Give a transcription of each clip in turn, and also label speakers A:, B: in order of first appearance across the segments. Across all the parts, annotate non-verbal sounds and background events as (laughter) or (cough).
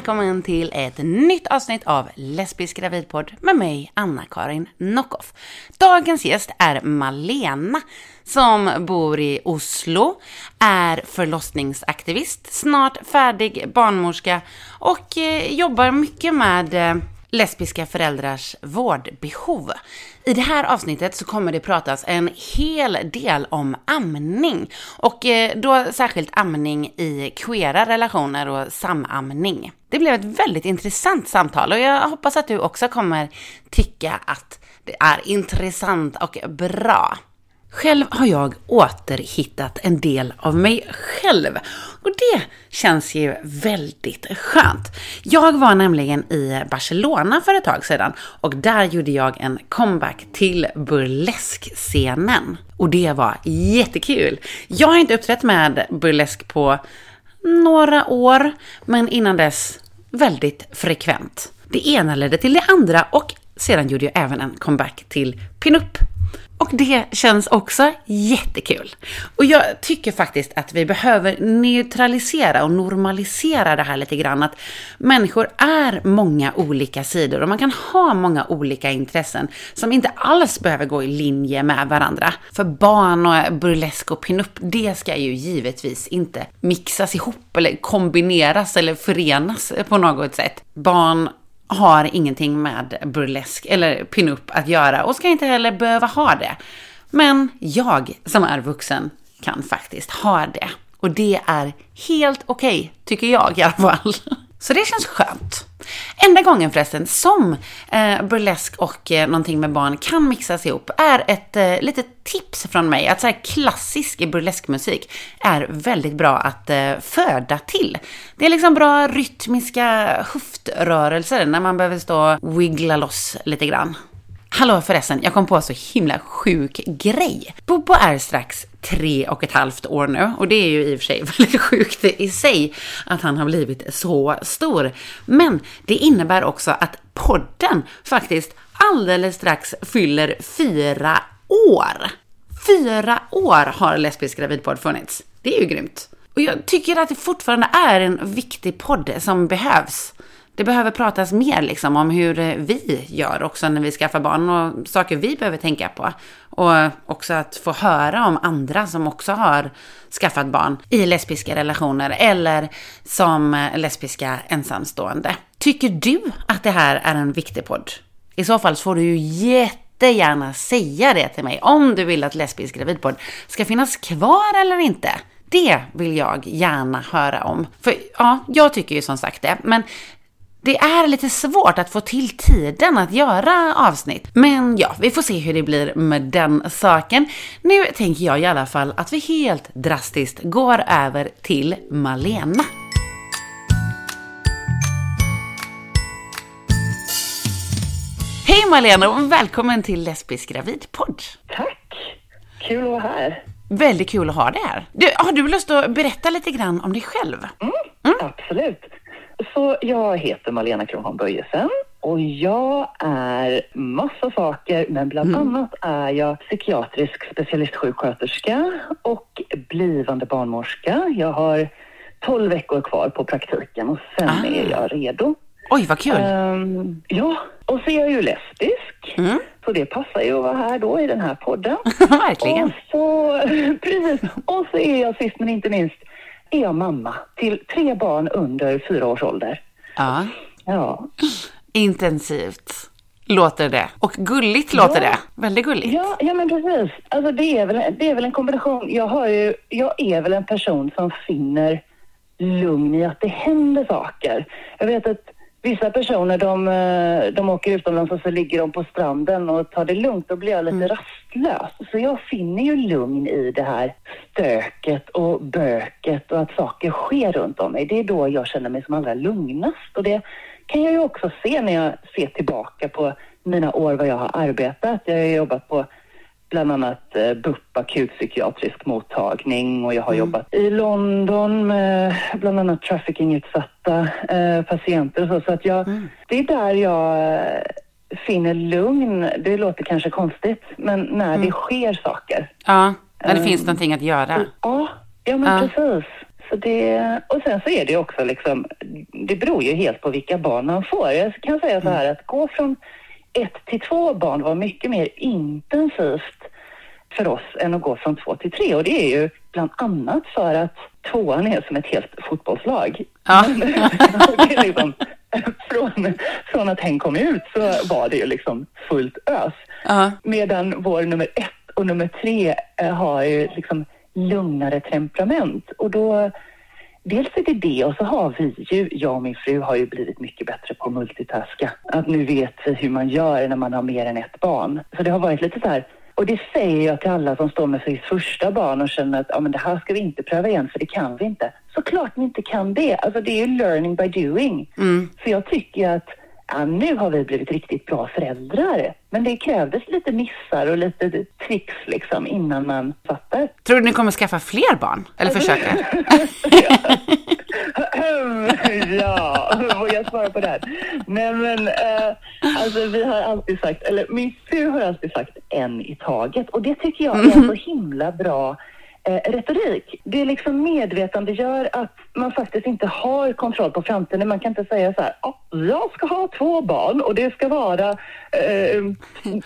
A: välkommen till ett nytt avsnitt av Lesbisk gravidpodd med mig, Anna-Karin Nockoff. Dagens gäst är Malena som bor i Oslo, är förlossningsaktivist, snart färdig barnmorska och eh, jobbar mycket med eh, lesbiska föräldrars vårdbehov. I det här avsnittet så kommer det pratas en hel del om amning och eh, då särskilt amning i queera relationer och samamning. Det blev ett väldigt intressant samtal och jag hoppas att du också kommer tycka att det är intressant och bra. Själv har jag återhittat en del av mig själv och det känns ju väldigt skönt. Jag var nämligen i Barcelona för ett tag sedan och där gjorde jag en comeback till burleskscenen. Och det var jättekul. Jag har inte uppträtt med burlesk på några år, men innan dess väldigt frekvent. Det ena ledde till det andra och sedan gjorde jag även en comeback till pinup och det känns också jättekul. Och jag tycker faktiskt att vi behöver neutralisera och normalisera det här lite grann. Att människor är många olika sidor och man kan ha många olika intressen som inte alls behöver gå i linje med varandra. För barn och burlesk och pinup, det ska ju givetvis inte mixas ihop eller kombineras eller förenas på något sätt. Barn har ingenting med burlesk eller pinup att göra och ska inte heller behöva ha det. Men jag som är vuxen kan faktiskt ha det. Och det är helt okej, okay, tycker jag i alla fall. Så det känns skönt. Enda gången förresten som eh, burlesk och eh, någonting med barn kan mixas ihop är ett eh, litet tips från mig. Att så här klassisk burleskmusik är väldigt bra att eh, föda till. Det är liksom bra rytmiska höftrörelser när man behöver stå och wiggla loss lite grann. Hallå förresten, jag kom på en så himla sjuk grej. Bobo är strax tre och ett halvt år nu och det är ju i och för sig (laughs) väldigt sjukt i sig att han har blivit så stor. Men det innebär också att podden faktiskt alldeles strax fyller fyra år. Fyra år har Lesbisk gravidpodd funnits. Det är ju grymt. Och jag tycker att det fortfarande är en viktig podd som behövs det behöver pratas mer liksom om hur eh, vi gör också när vi skaffar barn och saker vi behöver tänka på. Och också att få höra om andra som också har skaffat barn i lesbiska relationer eller som eh, lesbiska ensamstående. Tycker du att det här är en viktig podd? I så fall så får du ju jättegärna säga det till mig om du vill att lesbisk gravidpodd ska finnas kvar eller inte. Det vill jag gärna höra om. För ja, jag tycker ju som sagt det. Men det är lite svårt att få till tiden att göra avsnitt. Men ja, vi får se hur det blir med den saken. Nu tänker jag i alla fall att vi helt drastiskt går över till Malena. Hej Malena och välkommen till Lesbisk gravidpodd.
B: Tack! Kul att vara här.
A: Väldigt kul att ha dig här. Du, har du lust att berätta lite grann om dig själv?
B: Mm, mm? Absolut. Så jag heter Malena Kronholm Böjesen och jag är massa saker, men bland mm. annat är jag psykiatrisk specialistsjuksköterska och blivande barnmorska. Jag har 12 veckor kvar på praktiken och sen ah. är jag redo.
A: Oj, vad kul! Um,
B: ja, och så är jag ju lesbisk. Mm. Så det passar ju att vara här då i den här podden. (laughs)
A: Verkligen!
B: Och så, (laughs) precis. Och så är jag sist men inte minst är jag mamma till tre barn under fyra års ålder.
A: Ja. Ja. Intensivt låter det. Och gulligt låter ja. det. Väldigt gulligt.
B: Ja, ja men precis. Alltså det är, väl, det är väl en kombination. Jag, har ju, jag är väl en person som finner lugn i att det händer saker. Jag vet att Vissa personer de, eh, de åker utomlands och så ligger de på stranden och tar det lugnt. Då blir jag lite mm. rastlös. Så jag finner ju lugn i det här stöket och böket och att saker sker runt om mig. Det är då jag känner mig som allra lugnast. Och det kan jag ju också se när jag ser tillbaka på mina år vad jag har arbetat. Jag har jobbat på bland annat eh, BUP akutpsykiatrisk mottagning och jag har mm. jobbat i London med bland annat traffickingutsatta eh, patienter och så. Så att jag, mm. det är där jag eh, finner lugn. Det låter kanske konstigt, men när mm. det sker saker.
A: Ja, när det um, finns någonting att göra.
B: Ja, ja men ja. precis. Så det, och sen så är det också liksom det beror ju helt på vilka barn man får. Jag kan säga så här att gå från ett till två barn var mycket mer intensivt för oss än att gå från två till tre. Och det är ju bland annat för att tvåan är som ett helt fotbollslag.
A: Ja. (laughs)
B: liksom, från, från att hen kom ut så var det ju liksom fullt ös.
A: Ja.
B: Medan vår nummer ett och nummer tre eh, har ju liksom lugnare temperament. Och då, dels är det det och så har vi ju, jag och min fru har ju blivit mycket bättre på att multitaska. Att nu vet vi hur man gör när man har mer än ett barn. Så det har varit lite så här och det säger jag till alla som står med sitt första barn och känner att ja, men det här ska vi inte pröva igen för det kan vi inte. Såklart ni inte kan det. Alltså det är ju learning by doing. Så jag tycker att ja, nu har vi blivit riktigt bra föräldrar. Men det krävdes lite missar och lite tricks liksom innan man fattar.
A: Tror du ni kommer skaffa fler barn? Eller försöka? (laughs)
B: ja, vågar jag svara på det här? Nej men, eh, alltså vi har alltid sagt, eller min fru har alltid sagt en i taget och det tycker jag är (laughs) så himla bra eh, retorik. Det liksom medvetandegör att man faktiskt inte har kontroll på framtiden. Man kan inte säga så här, "Ja, jag ska ha två barn och det ska vara eh,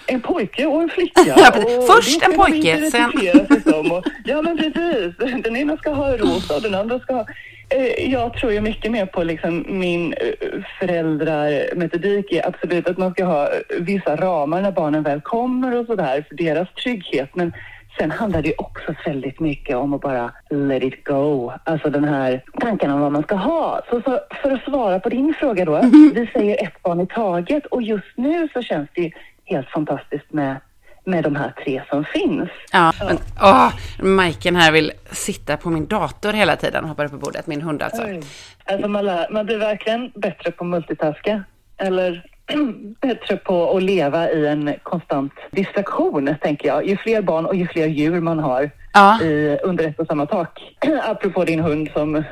B: en pojke och en flicka. (laughs) Och
A: Först en pojke, sen-.
B: Och, ja men precis, den ena ska ha rosa och den andra ska ha Eh, Jag tror ju mycket mer på liksom min eh, föräldrarmetodik är absolut att man ska ha vissa ramar när barnen väl kommer och sådär för deras trygghet. Men sen handlar det också väldigt mycket om att bara let it go. Alltså den här tanken om vad man ska ha. Så, så för att svara på din fråga då. Vi säger ett barn i taget och just nu så känns det ju helt fantastiskt med, med de här tre som finns.
A: Ja, men åh, Majken här vill sitta på min dator hela tiden och hoppar upp på bordet. Min hund alltså.
B: Oj. Alltså man, lär, man blir verkligen bättre på multitaska. Eller (clears throat) bättre på att leva i en konstant distraktion, tänker jag. Ju fler barn och ju fler djur man har
A: Ja.
B: i, under ett och samma tak. (clears throat) Apropå din hund som...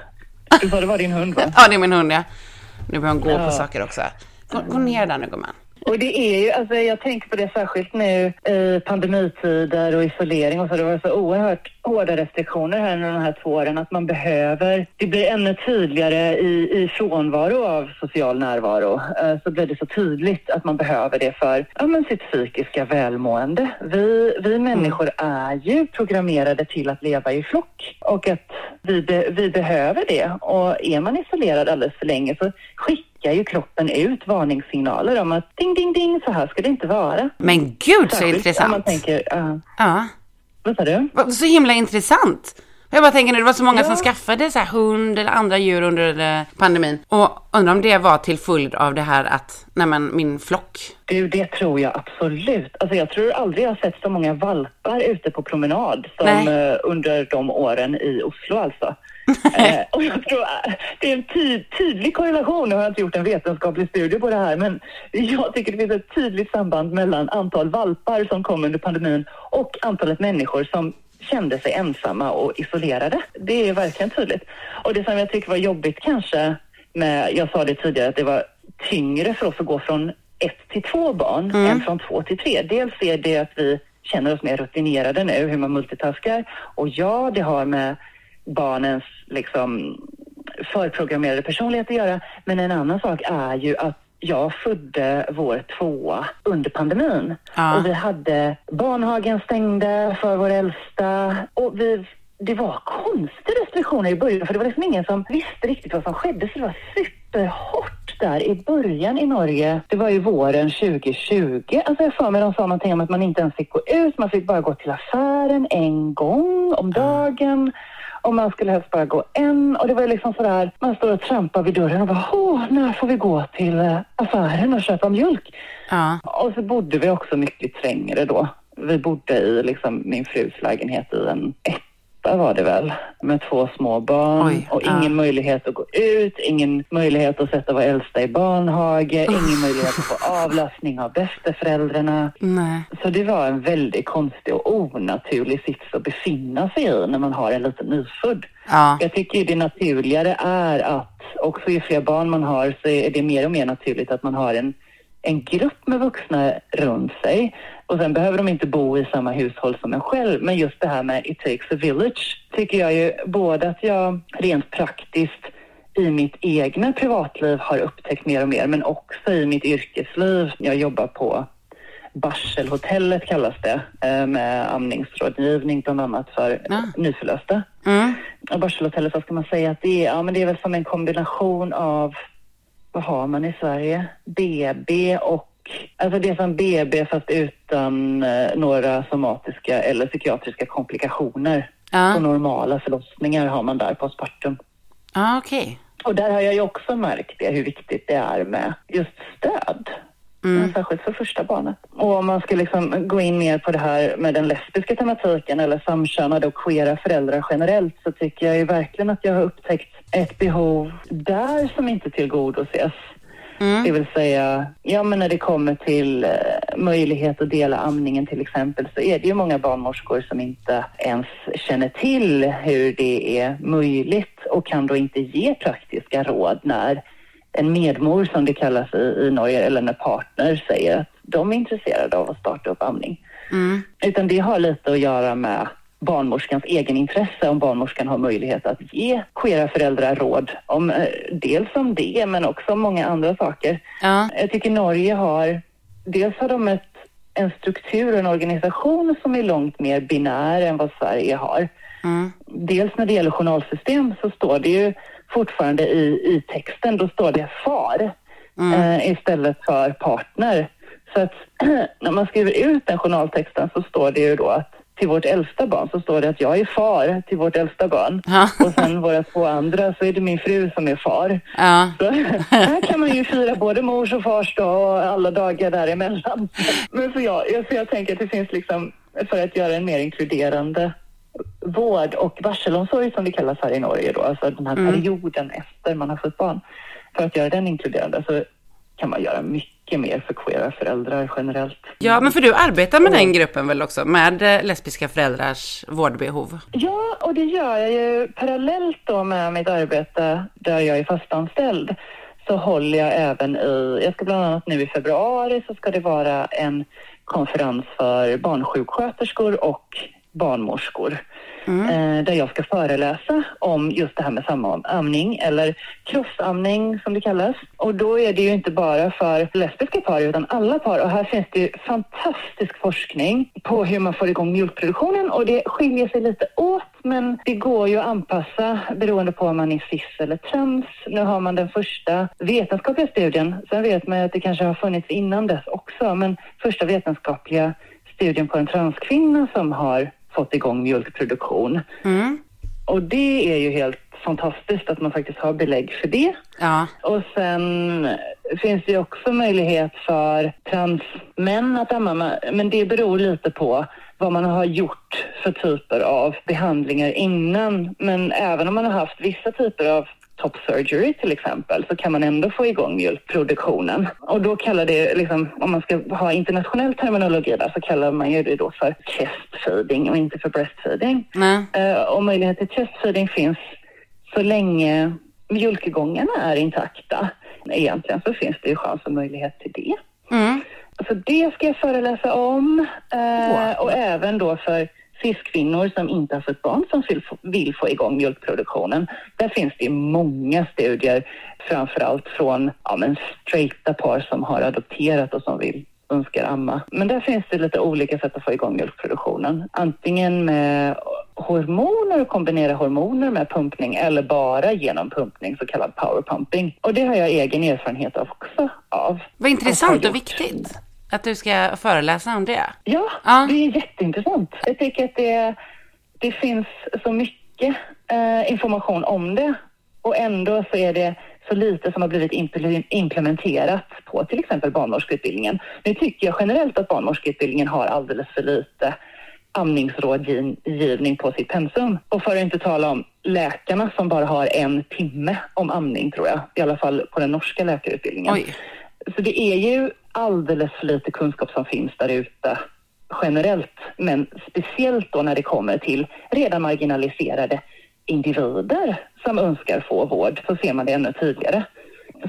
B: Du sa det var din hund, va? (laughs)
A: Ja, det är min hund ja. Nu börjar hon gå
B: Ja.
A: på saker också. Gå, gå ner där nu gumman.
B: Och det är ju, alltså jag tänker på det särskilt nu i pandemitider och isolering och så. Det var så oerhört hårda restriktioner här under de här två åren att man behöver, det blir ännu tydligare i, i frånvaro av social närvaro. eh, Så blir det så tydligt att man behöver det för ja, men sitt psykiska välmående. Vi, vi människor är ju programmerade till att leva i flock och att vi, be, vi behöver det. Och är man isolerad alldeles för länge så skickar ju kroppen ut varningssignaler om att ding, ding, ding, så här ska det inte vara.
A: Men gud så
B: Om man
A: intressant.
B: tänker, ja,
A: Ja,
B: vad sa du?
A: Så himla intressant. Jag bara tänker nu, det var så många
B: Ja.
A: som skaffade så här hund eller andra djur under eh, pandemin. Och undrar om det var till följd av det här att, nej men min flock.
B: Du, det tror jag absolut. Alltså jag tror aldrig jag har sett så många valpar ute på promenad som
A: Nej.
B: eh, under de åren i Oslo alltså. Eh, och jag tror eh, det är en ty- tydlig korrelation, nu har jag inte gjort en vetenskaplig studie på det här, men jag tycker det finns ett tydligt samband mellan antal valpar som kom under pandemin och antalet människor som kände sig ensamma och isolerade. Det är verkligen tydligt. Och det som jag tycker var jobbigt kanske med, jag sa det tidigare, att det var tyngre för oss att gå från ett till två barn än från två till tre. Dels är det att vi känner oss mer rutinerade nu, hur man multitaskar. Och ja, det har med barnens liksom förprogrammerade personlighet att göra. Men en annan sak är ju att jag födde vår tvåa under pandemin.
A: Ja.
B: Och vi hade barnhagen stängde för vår äldsta. Och vi, det var konstiga restriktioner i början för det var liksom ingen som visste riktigt vad som skedde. Så det var superhårt där i början i Norge. Det var ju våren 2020. Alltså jag för mig de sa någonting om att man inte ens fick gå ut. Man fick bara gå till affären en gång om dagen. Och man skulle helst bara gå en. Och det var liksom sådär, man står och trampar vid dörren och bara, åh, när får vi gå till eh, affären och köpa mjölk?
A: Ja.
B: Och så bodde vi också mycket trängre då. Vi bodde i liksom min frus lägenhet i en etta var det väl, med två små barn
A: Oj,
B: och
A: ja.
B: ingen möjlighet att gå ut, ingen möjlighet att sätta vår äldsta i barnhage, ingen möjlighet att få avlastning av bästeföräldrarna.
A: Nej.
B: Så det var en väldigt konstig och onaturlig sits att befinna sig i när man har en liten nyfödd.
A: Ja.
B: Jag tycker det naturligare är att också ju fler barn man har så är det mer och mer naturligt att man har en, en grupp med vuxna runt sig. Och sen behöver de inte bo i samma hushåll som en själv. Men just det här med it takes a village tycker jag ju både att jag rent praktiskt i mitt egna privatliv har upptäckt mer och mer, men också i mitt yrkesliv. Jag jobbar på Barselhotellet kallas det, eh, med amningsrådgivning bland annat för
A: Ah.
B: nyförlösta.
A: Mm.
B: Och Barselhotellet, vad ska man säga att det är? Ja, men det är väl som en kombination av, vad har man i Sverige? BB och, alltså det är som BB fast utan eh, några somatiska eller psykiatriska komplikationer.
A: Ja.
B: Och normala förlossningar har man där på Spartum.
A: Ja, okej.
B: Och där har jag ju också märkt det, hur viktigt det är med just stöd.
A: Mm.
B: Särskilt för första barnet. Och om man ska liksom gå in mer på det här med den lesbiska tematiken eller samkönade och queera föräldrar generellt så tycker jag ju verkligen att jag har upptäckt ett behov där som inte tillgodoses.
A: Mm.
B: Det vill säga, ja men när det kommer till eh, möjlighet att dela amningen till exempel så är det ju många barnmorskor som inte ens känner till hur det är möjligt och kan då inte ge praktiska råd när en medmor som det kallas i, i Norge eller en partner säger att de är intresserade av att starta upp amning.
A: Mm.
B: Utan det har lite att göra med barnmorskans egen intresse om barnmorskan har möjlighet att ge queera föräldrar råd om eh, dels om det men också om många andra saker.
A: Ja.
B: Jag tycker Norge har, dels har de ett, en struktur och en organisation som är långt mer binär än vad Sverige har.
A: Mm.
B: Dels när det gäller journalsystem så står det ju fortfarande i, i texten, då står det far eh, istället för partner. Så att (clears throat) när man skriver ut den journaltexten så står det ju då att till vårt äldsta barn så står det att jag är far till vårt äldsta barn.
A: Ja.
B: Och sen våra två andra så är det min fru som är far.
A: Ja.
B: Så här kan man ju fira både mors och fars dag och alla dagar däremellan. Men så jag, så jag tänker att det finns liksom, för att göra en mer inkluderande vård och varselomsorg som det kallas här i Norge då, alltså den här perioden efter man har fått barn. För att göra den inkluderande så kan man göra mycket mer för queera föräldrar generellt.
A: ja, men för du arbetar med den gruppen väl också, med eh, lesbiska föräldrars vårdbehov?
B: Ja, och det gör jag ju parallellt då med mitt arbete där jag är fastanställd. Så håller jag även i, jag ska bland annat nu i februari så ska det vara en konferens för barnsjuksköterskor och barnmorskor. Mm. Eh, där jag ska föreläsa om just det här med samamning eller crossamning som det kallas. Och då är det ju inte bara för lesbiska par utan alla par. Och här finns det ju fantastisk forskning på hur man får igång mjölkproduktionen och det skiljer sig lite åt men det går ju att anpassa beroende på om man är cis eller trans. Nu har man den första vetenskapliga studien. Sen vet man ju att det kanske har funnits innan dess också men första vetenskapliga studien på en transkvinna som har fått igång mjölkproduktion.
A: Mm.
B: Och det är ju helt fantastiskt att man faktiskt har belägg för det.
A: Ja.
B: Och sen finns det ju också möjlighet för transmän att amma, men det beror lite på vad man har gjort för typer av behandlingar innan. Men även om man har haft vissa typer av top surgery till exempel så kan man ändå få igång mjölkproduktionen. Och då kallar det, liksom, om man ska ha internationell terminologi där så kallar man ju det då för chest feeding och inte för breastfeeding.
A: Nej.
B: Eh, och möjlighet till chest feeding finns så länge mjölkgångarna är intakta. Egentligen så finns det ju chans och möjlighet till det.
A: Mm.
B: Så det ska jag föreläsa om. Eh,
A: Wow.
B: Och även då för cis-kvinnor som inte har fått barn som vill få, vill få igång mjölkproduktionen. Där finns det många studier, framförallt från ja, men straighta par som har adopterat och som vill önskar amma. Men där finns det lite olika sätt att få igång mjölkproduktionen. Antingen med hormoner, kombinera hormoner med pumpning eller bara genom pumpning, så kallad power pumping. Och det har jag egen erfarenhet av också av.
A: Vad intressant och viktigt att du ska föreläsa om det.
B: Ja,
A: Ja.
B: det är jätteintressant. Jag tycker att det, det finns så mycket eh, information om det och ändå så är det så lite som har blivit impl- implementerat på till exempel barnmorskeutbildningen. Nu tycker jag generellt att barnmorskeutbildningen har alldeles för lite amningsrådgivning på sitt pensum. Och för att inte tala om läkarna som bara har en timme om amning tror jag, i alla fall på den norska läkarutbildningen.
A: Oj.
B: Så det är ju alldeles för lite kunskap som finns där ute generellt, men speciellt då när det kommer till redan marginaliserade individer som önskar få vård, så ser man det ännu tydligare.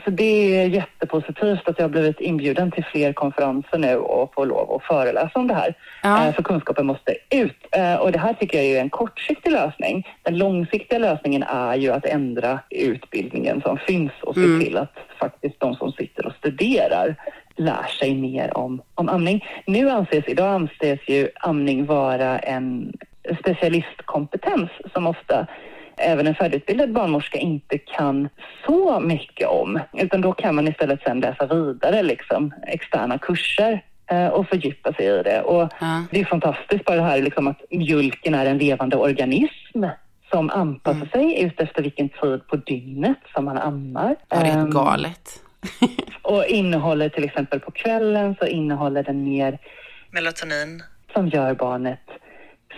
B: så det är jättepositivt att jag har blivit inbjuden till fler konferenser nu och får lov att föreläsa om det här.
A: Ja.
B: Eh, För kunskapen måste ut. Eh, Och det här tycker jag är en kortsiktig lösning. Den långsiktiga lösningen är ju att ändra utbildningen som finns och se till att faktiskt de som sitter och studerar lär sig mer om, om amning. Nu anses, idag anses ju amning vara en specialistkompetens som ofta även en färdigutbildad barnmorska inte kan så mycket om. Utan då kan man istället sen läsa vidare liksom externa kurser eh, och fördjupa sig i det. Och
A: Ja.
B: det är fantastiskt bara det här liksom att mjölken är en levande organism som anpassar sig ut efter vilken tid på dygnet som man ammar.
A: Ja, det är
B: Ehm,
A: helt galet. (laughs)
B: och innehåller till exempel på kvällen så innehåller den mer melatonin som gör barnet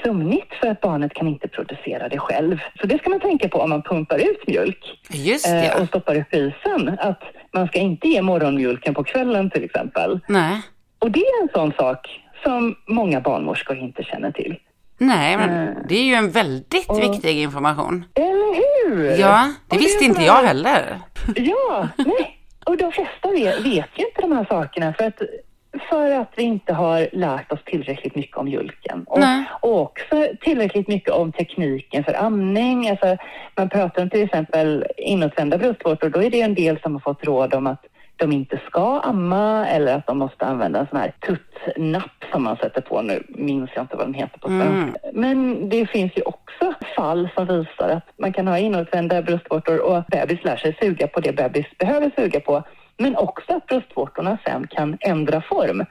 B: sömnigt för att barnet kan inte producera det själv. Så det ska man tänka på om man pumpar ut mjölk
A: Just
B: eh,
A: det.
B: och stoppar upp i isen. Att man ska inte ge morgonmjölken på kvällen till exempel.
A: Nej.
B: Och det är en sån sak som många barnmorskor inte känner till.
A: Nej, men
B: Eh.
A: det är ju en väldigt
B: Och-
A: viktig information.
B: Eller hur?
A: Ja, det
B: Och
A: visste
B: är
A: inte jag heller.
B: Ja, nej. Och de flesta vet, vet ju inte de här sakerna för att, för att vi inte har lärt oss tillräckligt mycket om mjölken. Och, och också tillräckligt mycket om tekniken för amning. Alltså, man pratar om till exempel inåtvända bröstvårtor. Då är det en del som har fått råd om att de inte ska amma eller att de måste använda en sån här tuttnapp som man sätter på. Nu minns jag inte vad den heter på svenska.
A: Mm.
B: Men det finns ju också fall som visar att man kan ha inåtvända bröstvårtor och bebis lär sig suga på det bebis behöver suga på. Men också att bröstvårtorna sen kan ändra form.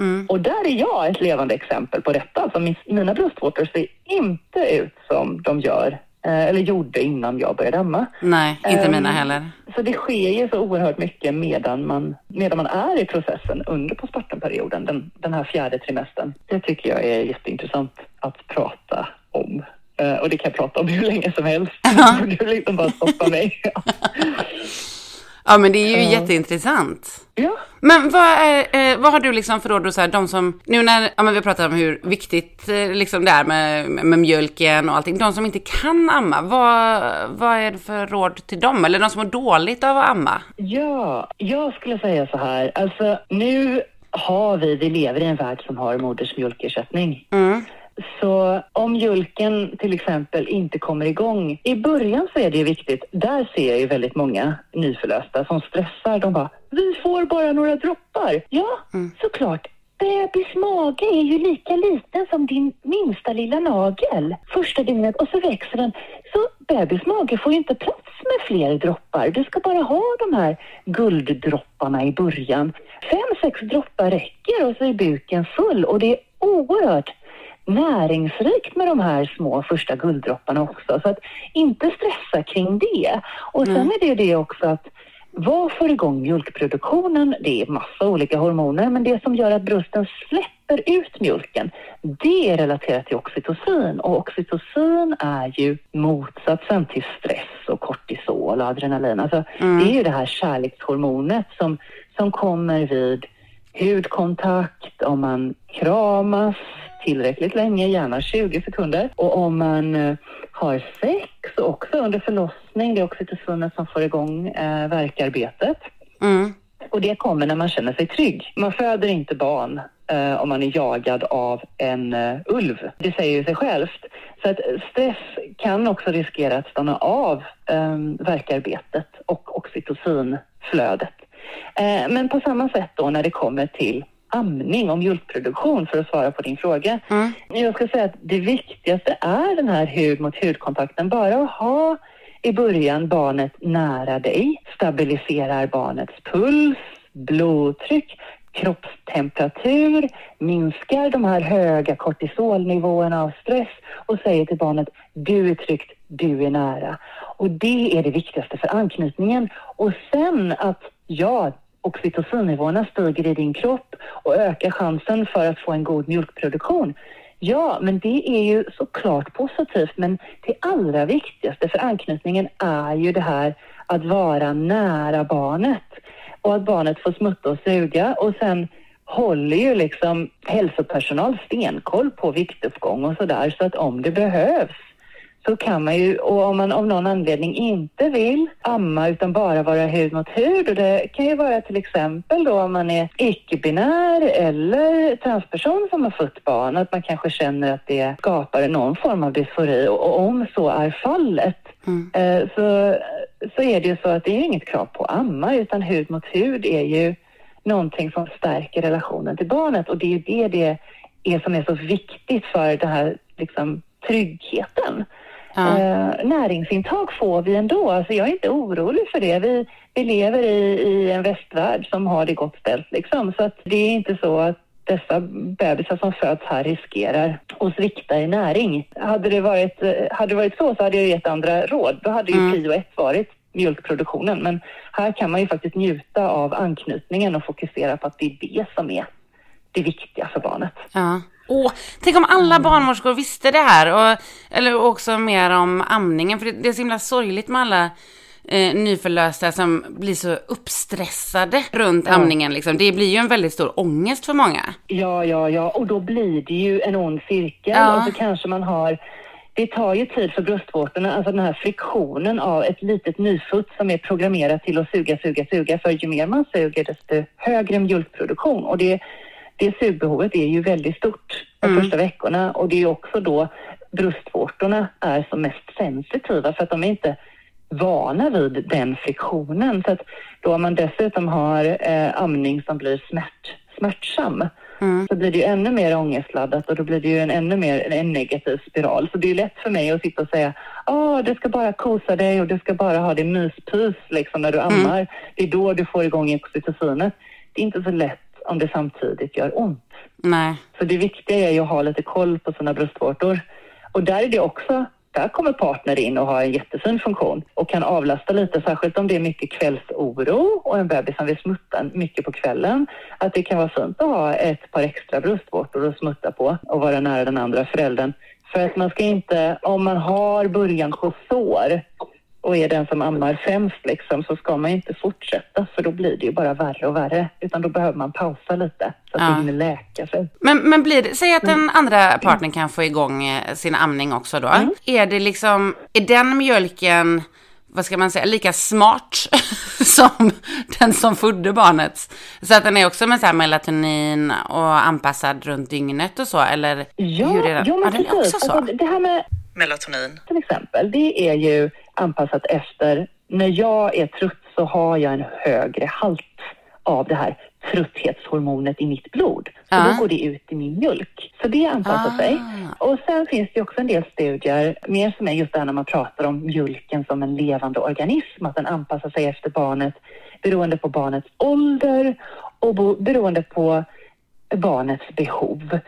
A: Mm.
B: Och där är jag ett levande exempel på detta. Alltså min, mina bröstvårtor ser inte ut som de gör eh, eller gjorde innan jag började amma.
A: Nej, inte
B: Ehm,
A: mina heller.
B: Så det sker ju så oerhört mycket medan man, medan man är i processen under postpartumperioden, den, den här fjärde trimestern. Det tycker jag är jätteintressant att prata om. Eh, och det kan jag prata om (laughs) hur länge som helst. (laughs) Du liksom bara stoppa mig. (laughs)
A: Ja, men det är ju
B: Ja.
A: jätteintressant.
B: ja.
A: Men vad, är, eh, vad har du liksom för råd så här, de som, nu när ja, men vi pratar om hur viktigt eh, liksom det är med, med mjölken och allting, de som inte kan amma, vad, vad är det för råd till dem? Eller de som mår dåligt av att amma?
B: Ja, jag skulle säga så här. Alltså nu har vi, vi lever i en värld som har modersmjölkersättning.
A: Mm.
B: Så om mjölken till exempel inte kommer igång, i början så är det ju viktigt, där ser jag ju väldigt många nyförlösta som stressar. De bara, vi får bara några droppar. Ja, såklart. Bebis mage är ju lika liten som din minsta lilla nagel första dygnet och så växer den. Så bebis mage får ju inte plats med fler droppar. Du ska bara ha de här gulddropparna i början. Fem, sex droppar räcker och så är buken full och det är oerhört näringsrikt med de här små första gulddropparna också. Så att inte stressa kring det. Och sen är det det också att vad får igång mjölkproduktionen? Det är massa olika hormoner, men det som gör att brösten släpper ut mjölken, det är relaterat till oxytocin. Och oxytocin är ju motsatsen till stress och kortisol och adrenalin. Alltså, Det är ju det här kärlekshormonet som, som kommer vid hudkontakt, om man kramas tillräckligt länge, gärna 20 sekunder. Och om man eh, har sex också under förlossning, det är oxytocinet som får igång eh, verkarbetet.
A: Mm.
B: Och det kommer när man känner sig trygg. Man föder inte barn eh, om man är jagad av en eh, ulv. Det säger ju sig självt. Så att stress kan också riskera att stanna av eh, verkarbetet och oxytocinflödet. Eh, men på samma sätt då när det kommer till amning och mjölkproduktion för att svara på din fråga.
A: Mm.
B: Jag ska säga att det viktigaste är den här hud mot hudkontakten. Bara att ha i början barnet nära dig stabiliserar barnets puls, blodtryck, kroppstemperatur, minskar de här höga kortisolnivåerna av stress och säger till barnet du är tryggt, du är nära. Och det är det viktigaste för anknytningen. Och sen att ja, oxytocinnivåerna stiger i din kropp och ökar chansen för att få en god mjölkproduktion. Ja, men det är ju såklart positivt, men det allra viktigaste för anknytningen är ju det här att vara nära barnet och att barnet får smutta och suga och sen håller ju liksom hälsopersonal stenkoll på viktuppgång och sådär så att om det behövs så kan man ju, och om man av någon anledning inte vill amma utan bara vara hud mot hud och det kan ju vara till exempel då om man är icke-binär eller transperson som har fött barn, att man kanske känner att det skapar någon form av dysfori och om så är fallet mm. Eh, så, så är det ju så att det är inget krav på att amma utan hud mot hud är ju någonting som stärker relationen till barnet och det är ju det det är som är så viktigt för den här liksom, tryggheten. Ja. Eh, näringsintag får vi ändå. Alltså jag är inte orolig för det. Vi, vi lever i, i en västvärld som har det gott ställt. Liksom. Så att det är inte så att dessa bebisar som föds här riskerar att svikta i näring. Hade det varit, eh, hade det varit så så hade jag gett andra råd. Då hade ju mm. prio ett varit mjölkproduktionen. Men här kan man ju faktiskt njuta av anknytningen och fokusera på att det är det som är det viktiga för barnet.
A: Ja. Åh, tänk om alla barnmorskor visste det här. Och, eller också mer om amningen. För det, det är så himla sorgligt med alla eh, nyförlösta som blir så uppstressade runt ja. amningen. Liksom. Det blir ju en väldigt stor ångest för många.
B: Ja, ja, ja. Och då blir det ju en ond cirkel. Ja. Och så kanske man har det tar ju tid för bröstvårtorna, alltså den här friktionen av ett litet nyfött som är programmerat till att suga, suga, suga. För ju mer man suger desto högre mjölkproduktion. Och det det sugbehovet är ju väldigt stort de mm. första veckorna och det är också då bröstvårtorna är som mest sensitiva för att de är inte vana vid den friktionen. Så att då man dessutom har eh, amning som blir smärt, smärtsam mm. så blir det ju ännu mer ångestladdat och då blir det ju en ännu mer en negativ spiral. Så det är lätt för mig att sitta och säga ah, du ska bara kosa dig och du ska bara ha det myspys liksom när du mm. ammar. Mm. Det är då du får igång oxytocinet. Det är inte så lätt om det samtidigt gör ont.
A: Nej.
B: Så det viktiga är ju att ha lite koll på sina bröstvårtor. Och där är det också, där kommer partner in och har en jättefin funktion och kan avlasta lite, särskilt om det är mycket kvällsoro och en bebis som vill smutta mycket på kvällen. Att det kan vara fint att ha ett par extra bröstvårtor att smutta på och vara nära den andra föräldern. För att man ska inte, om man har början på sår, och är den som ammar främst liksom, så ska man inte fortsätta för då blir det ju bara värre och värre. Utan då behöver man pausa lite så att ja. det hinner läka sig.
A: Men, men blir det, säg att den mm. andra partnern kan få igång eh, sin amning också då. Mm. Är det liksom, är den mjölken vad ska man säga, lika smart (laughs) som den som födde barnet. Så att den är också med så här melatonin och anpassad runt dygnet och så, eller
B: ja, hur är den? Ja, men ja, precis. Också så. Alltså, det här med melatonin till exempel, det är ju anpassat efter när jag är trött så har jag en högre halt av det här trötthetshormonet i mitt blod. Så ah. då går det ut i min mjölk. Så det anpassar ah. sig. Och sen finns det också en del studier, mer som är just det här när man pratar om mjölken som en levande organism, att den anpassar sig efter barnet beroende på barnets ålder och beroende på barnets behov.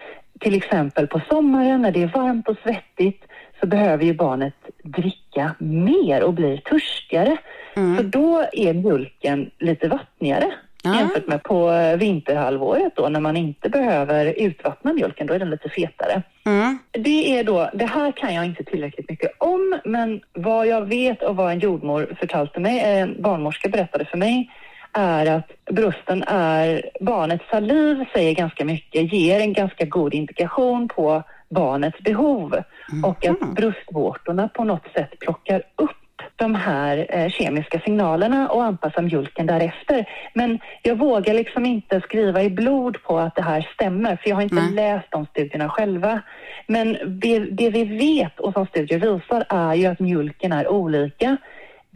B: Till exempel på sommaren när det är varmt och svettigt så behöver ju barnet dricka mer och blir törstigare. Mm. För då är mjölken lite vattnigare ah. jämfört med på vinterhalvåret då när man inte behöver utvattna mjölken. Då är den lite fetare. Mm. Det är då, det här kan jag inte tillräckligt mycket om, men vad jag vet och vad en jordmor förtalte mig, en barnmorska berättade för mig, är att brösten är, barnets saliv säger ganska mycket, ger en ganska god indikation på barnets behov mm. och att bröstvårtorna på något sätt plockar upp de här eh, kemiska signalerna och anpassar mjölken därefter. Men jag vågar liksom inte skriva i blod på att det här stämmer för jag har inte mm. läst de studierna själva. Men det, det vi vet och som studier visar är ju att mjölken är olika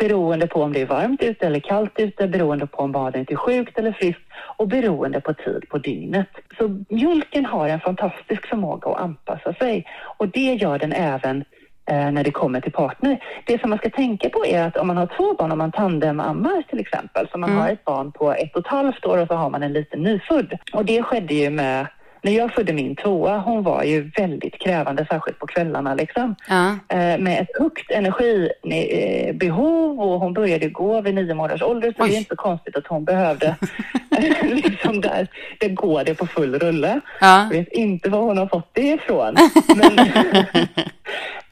B: beroende på om det är varmt ute eller kallt ute, beroende på om barnet är sjukt eller friskt och beroende på tid på dygnet. Så mjölken har en fantastisk förmåga att anpassa sig och det gör den även eh, när det kommer till partner. Det som man ska tänka på är att om man har två barn, om man tandemammar till exempel, så man mm. har ett barn på ett och ett halvt år och så har man en liten nyfödd. Och det skedde ju med när jag födde min tvåa, hon var ju väldigt krävande, särskilt på kvällarna liksom. Ja. Eh, med ett högt energibehov och hon började gå vid nio månaders ålder så Oj. det är inte så konstigt att hon behövde (laughs) (laughs) liksom där, det går det på full rulle. Ja. Jag vet inte var hon har fått det ifrån. (laughs)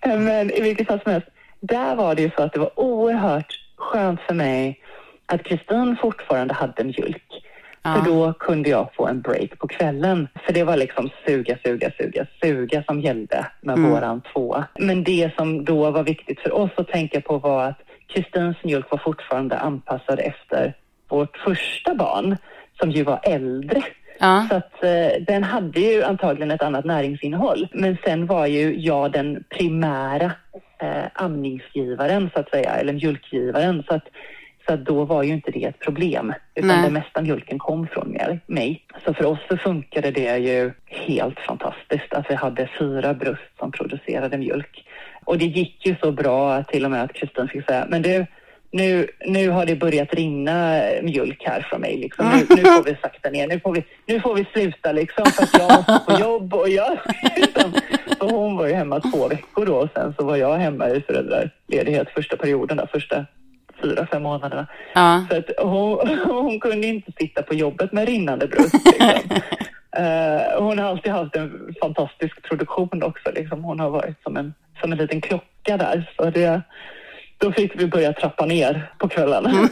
B: Men, men i vilket fall som helst, där var det ju så att det var oerhört skönt för mig att Kristin fortfarande hade mjölk. Ja. För då kunde jag få en break på kvällen. För det var liksom suga, suga, suga, suga som gällde med mm. våran tvåa. Men det som då var viktigt för oss att tänka på var att Kristins mjölk var fortfarande anpassad efter vårt första barn som ju var äldre. Ja. Så att eh, den hade ju antagligen ett annat näringsinnehåll. Men sen var ju jag den primära eh, amningsgivaren så att säga, eller mjölkgivaren. Så att, så då var ju inte det ett problem, utan Nej. det mesta mjölken kom från mig. Så för oss så funkade det ju helt fantastiskt att vi hade fyra bröst som producerade mjölk. Och det gick ju så bra till och med att Kristin fick säga, men du, nu, nu har det börjat rinna mjölk här från mig. Liksom. Nu, nu får vi sakta ner. Nu får vi, nu får vi sluta liksom för att jag måste på jobb. Och jag, (laughs) liksom. så hon var ju hemma två veckor då och sen så var jag hemma i föräldraledighet första perioden, där, första fyra, fem månaderna. Ja. Så att hon, (laughs) hon kunde inte sitta på jobbet med rinnande bröst. Liksom. uh, (laughs) hon har alltid haft en fantastisk produktion också. Liksom. Hon har varit som en, som en liten klocka där. Så det, då fick vi börja trappa ner på kvällarna. (laughs)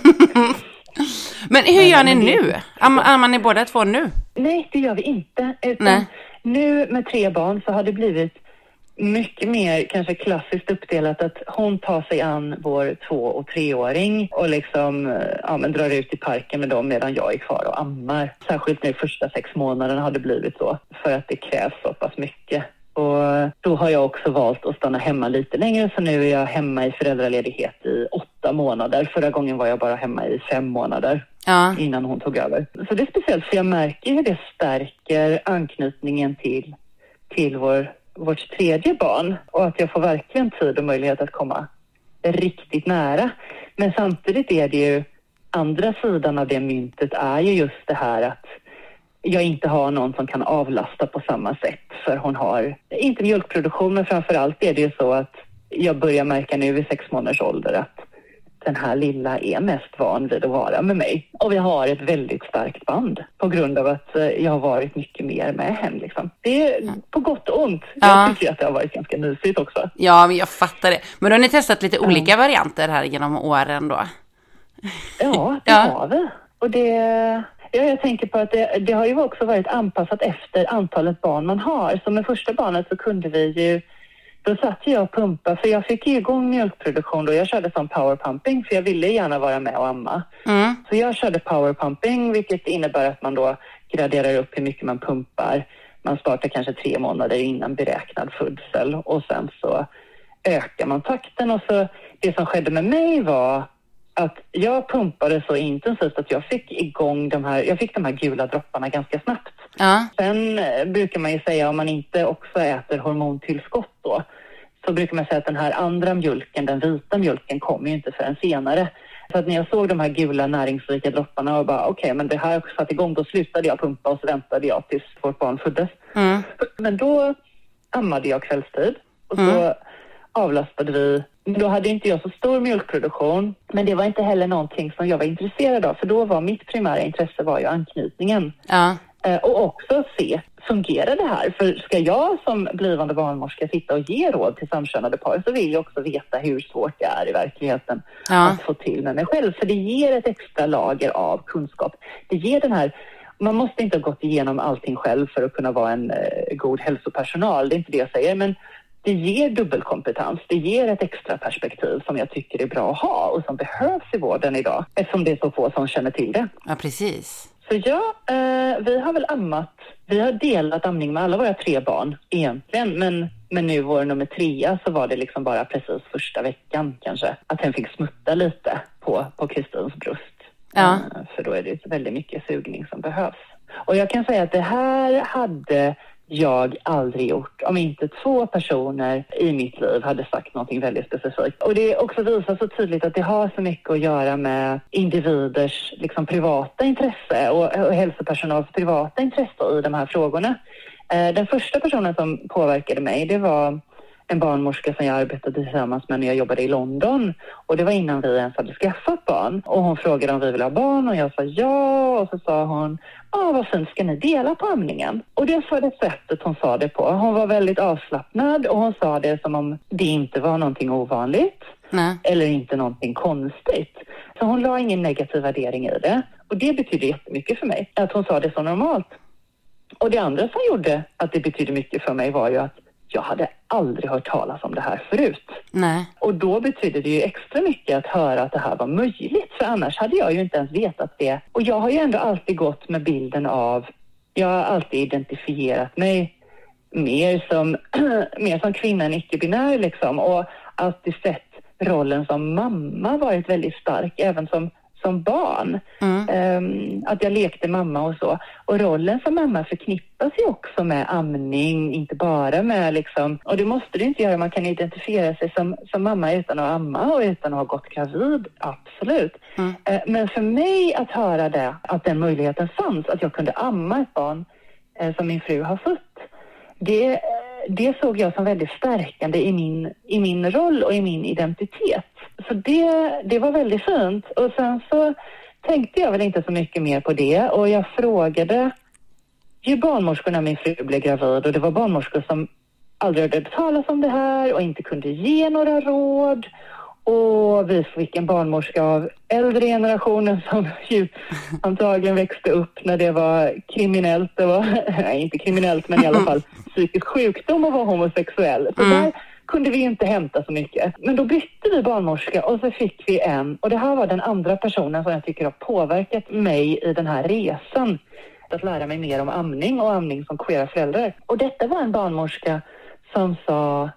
A: Men hur gör ni nu? Ammar ni båda två nu?
B: Nej, det gör vi inte. Utan nu med tre barn så har det blivit mycket mer kanske klassiskt uppdelat att hon tar sig an vår två och treåring och liksom ja, men drar ut i parken med dem medan jag är kvar och ammar. Särskilt nu första sex månaderna har det blivit så för att det krävs så pass mycket. Och då har jag också valt att stanna hemma lite längre så nu är jag hemma i föräldraledighet i åtta månader. Förra gången var jag bara hemma i fem månader ja. innan hon tog över. Så det är speciellt för jag märker hur det stärker anknytningen till, till vår, vårt tredje barn och att jag får verkligen tid och möjlighet att komma riktigt nära. Men samtidigt är det ju andra sidan av det myntet är ju just det här att jag inte har någon som kan avlasta på samma sätt. För hon har, inte mjölkproduktion, men framför allt är det ju så att jag börjar märka nu vid sex månaders ålder att den här lilla är mest van vid att vara med mig. Och vi har ett väldigt starkt band på grund av att eh, jag har varit mycket mer med henne. Liksom. Det är på gott och ont. Ja. Jag tycker att det har varit ganska mysigt också.
A: Ja, men jag fattar det. Men då har ni testat lite olika ja. varianter här genom åren då?
B: Ja, (laughs) det ja. har vi. Och det, Ja, jag tänker på att det, det, har ju också varit anpassat efter antalet barn man har. Så med första barnet så kunde vi ju, då satt jag och pumpade, för jag fick igång mjölkproduktion då. Jag körde som powerpumping för jag ville gärna vara med och amma. Mm. Så jag körde powerpumping vilket innebär att man då graderar upp hur mycket man pumpar. Man startar kanske tre månader innan beräknad födsel och sen så ökar man takten och så det som skedde med mig var att jag pumpade så intensivt att jag fick igång de här, jag fick de här gula dropparna ganska snabbt. Ja. Sen eh, brukar man ju säga om man inte också äter hormontillskott då, så brukar man säga att den här andra mjölken, den vita mjölken, kommer ju inte förrän senare. Så att när jag såg de här gula näringsrika dropparna och bara okej, okay, men det här har också satt igång, då slutade jag pumpa och så väntade jag tills vårt barn föddes. Mm. Men då ammade jag kvällstid och så mm. avlastade vi då hade inte jag så stor mjölkproduktion, men det var inte heller någonting som jag var intresserad av, för då var mitt primära intresse var ju anknytningen. Ja. Eh, och också se, fungerar det här? För ska jag som blivande barnmorska sitta och ge råd till samkönade par så vill jag också veta hur svårt det är i verkligheten ja. att få till med mig själv. För det ger ett extra lager av kunskap. Det ger den här man måste inte ha gått igenom allting själv för att kunna vara en eh, god hälsopersonal, det är inte det jag säger, men det ger dubbelkompetens. Det ger ett extra perspektiv som jag tycker är bra att ha och som behövs i vården idag eftersom det är så få som känner till det.
A: Ja, precis.
B: Så ja, eh, vi har väl ammat. Vi har delat amning med alla våra tre barn egentligen, men men nu vår nummer trea så var det liksom bara precis första veckan kanske att hen fick smutta lite på, på Kristins bröst. Ja. Eh, för då är det väldigt mycket sugning som behövs. Och jag kan säga att det här hade jag aldrig gjort om inte två personer i mitt liv hade sagt någonting väldigt specifikt. Och det också visar så tydligt att det har så mycket att göra med individers liksom, privata intresse och, och hälsopersonals privata intresse i de här frågorna. Eh, den första personen som påverkade mig, det var en barnmorska som jag arbetade tillsammans med när jag jobbade i London. Och det var innan vi ens hade skaffat barn. Och hon frågade om vi ville ha barn och jag sa ja. Och så sa hon, ja vad fint, ska ni dela på amningen? Och det var det sättet hon sa det på. Hon var väldigt avslappnad och hon sa det som om det inte var någonting ovanligt. Nej. eller inte någonting konstigt. Så hon la ingen negativ värdering i det och det betyder jättemycket för mig att hon sa det så normalt. Och det andra som gjorde att det betydde mycket för mig var ju att jag hade aldrig hört talas om det här förut.
A: Nej.
B: Och då betydde det ju extra mycket att höra att det här var möjligt, för annars hade jag ju inte ens vetat det. Och jag har ju ändå alltid gått med bilden av, jag har alltid identifierat mig mer som, (clears throat) mer som kvinna än icke-binär liksom och alltid sett rollen som mamma varit väldigt stark, även som som barn. Mm. Um, att jag lekte mamma och så. Och rollen som mamma förknippas ju också med amning, inte bara med liksom, och det måste det inte göra, man kan identifiera sig som, som mamma utan att amma och utan att ha gått gravid, absolut. Mm. Uh, men för mig att höra det, att den möjligheten fanns, att jag kunde amma ett barn uh, som min fru har fött, det, det såg jag som väldigt stärkande i min, i min roll och i min identitet. Så det, det var väldigt fint. Och sen så tänkte jag väl inte så mycket mer på det och jag frågade ju barnmorskor när min fru blev gravid och det var barnmorskor som aldrig hade hört talas om det här och inte kunde ge några råd. Och vi fick en barnmorska av äldre generationen som (laughs) ju antagligen växte upp när det var kriminellt. Det var, (laughs) nej, inte kriminellt, men i alla fall (laughs) psykisk sjukdom att vara homosexuell. Så mm. där kunde vi inte hämta så mycket. Men då bytte vi barnmorska och så fick vi en, och det här var den andra personen som jag tycker har påverkat mig i den här resan. Att lära mig mer om amning och amning som queera föräldrar. Och detta var en barnmorska som sa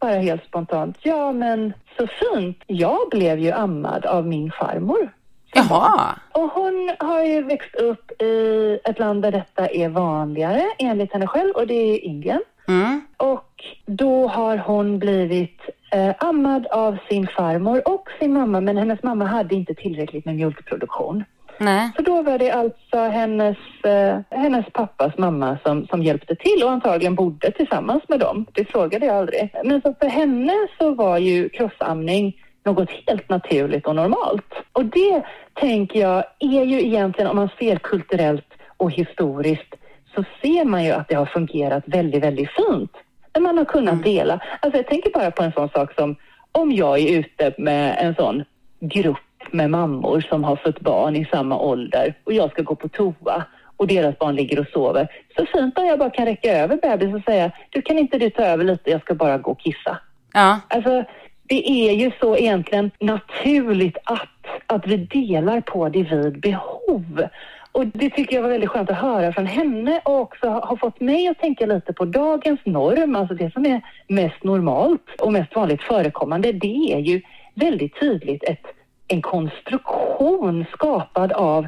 B: bara helt spontant, ja men så fint, jag blev ju ammad av min farmor.
A: Jaha.
B: Och hon har ju växt upp i ett land där detta är vanligare enligt henne själv och det är Indien. Mm. Och då har hon blivit eh, ammad av sin farmor och sin mamma men hennes mamma hade inte tillräckligt med mjölkproduktion.
A: Nej.
B: Så då var det alltså hennes, eh, hennes pappas mamma som, som hjälpte till och antagligen bodde tillsammans med dem. Det frågade jag aldrig. Men så för henne så var ju crossamning något helt naturligt och normalt. Och det tänker jag är ju egentligen om man ser kulturellt och historiskt så ser man ju att det har fungerat väldigt, väldigt fint. När man har kunnat mm. dela. Alltså jag tänker bara på en sån sak som om jag är ute med en sån grupp med mammor som har fött barn i samma ålder och jag ska gå på toa och deras barn ligger och sover. Så fint om jag bara kan räcka över bebis och säga du kan inte du ta över lite, jag ska bara gå och kissa.
A: Ja.
B: Alltså, det är ju så egentligen naturligt att, att vi delar på det vid behov. Och det tycker jag var väldigt skönt att höra från henne och också har fått mig att tänka lite på dagens norm, alltså det som är mest normalt och mest vanligt förekommande, det är ju väldigt tydligt ett en konstruktion skapad av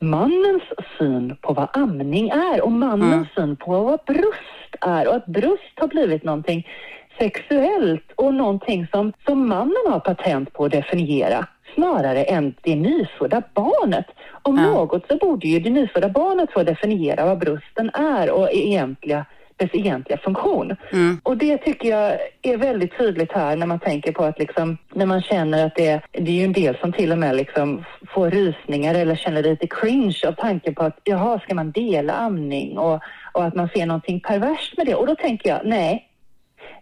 B: mannens syn på vad amning är och mannens mm. syn på vad bröst är och att bröst har blivit någonting sexuellt och någonting som, som mannen har patent på att definiera snarare än det nyfödda barnet. Om ja. något så borde ju det nyfödda barnet få definiera vad brösten är och egentliga dess egentliga funktion. Mm. Och det tycker jag är väldigt tydligt här när man tänker på att liksom, när man känner att det, det är ju en del som till och med liksom får rysningar eller känner lite cringe av tanken på att jaha, ska man dela amning och, och att man ser någonting perverst med det. Och då tänker jag, nej,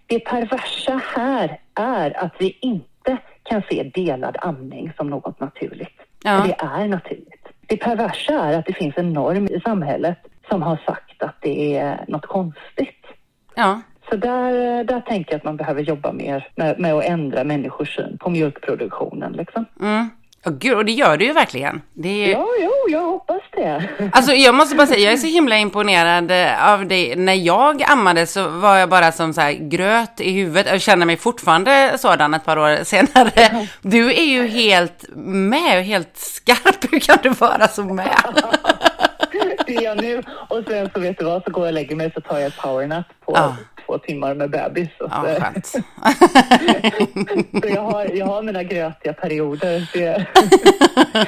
B: det perversa här är att vi inte kan se delad amning som något naturligt. Ja. För det är naturligt. Det perversa är att det finns en norm i samhället som har sagt att det är något konstigt.
A: Ja.
B: Så där, där tänker jag att man behöver jobba mer med, med att ändra människors syn på mjölkproduktionen. Liksom.
A: Mm. Oh, gud, och det gör du ju verkligen. Är...
B: Ja, jo, jag hoppas det. (laughs)
A: Alltså jag måste bara säga, jag är så himla imponerad av dig. När jag ammade så var jag bara som så här gröt i huvudet. Jag känner mig fortfarande sådan ett par år senare. (laughs) Du är ju helt med och helt skarp. Hur kan du vara så med? (laughs) (laughs)
B: det är jag nu. Och sen så vet du vad, så går jag och lägger mig så tar jag ett powernap på ja. två timmar med bebis. Och
A: ja, så. skönt. (laughs)
B: så jag har, jag har mina grötiga perioder. Det...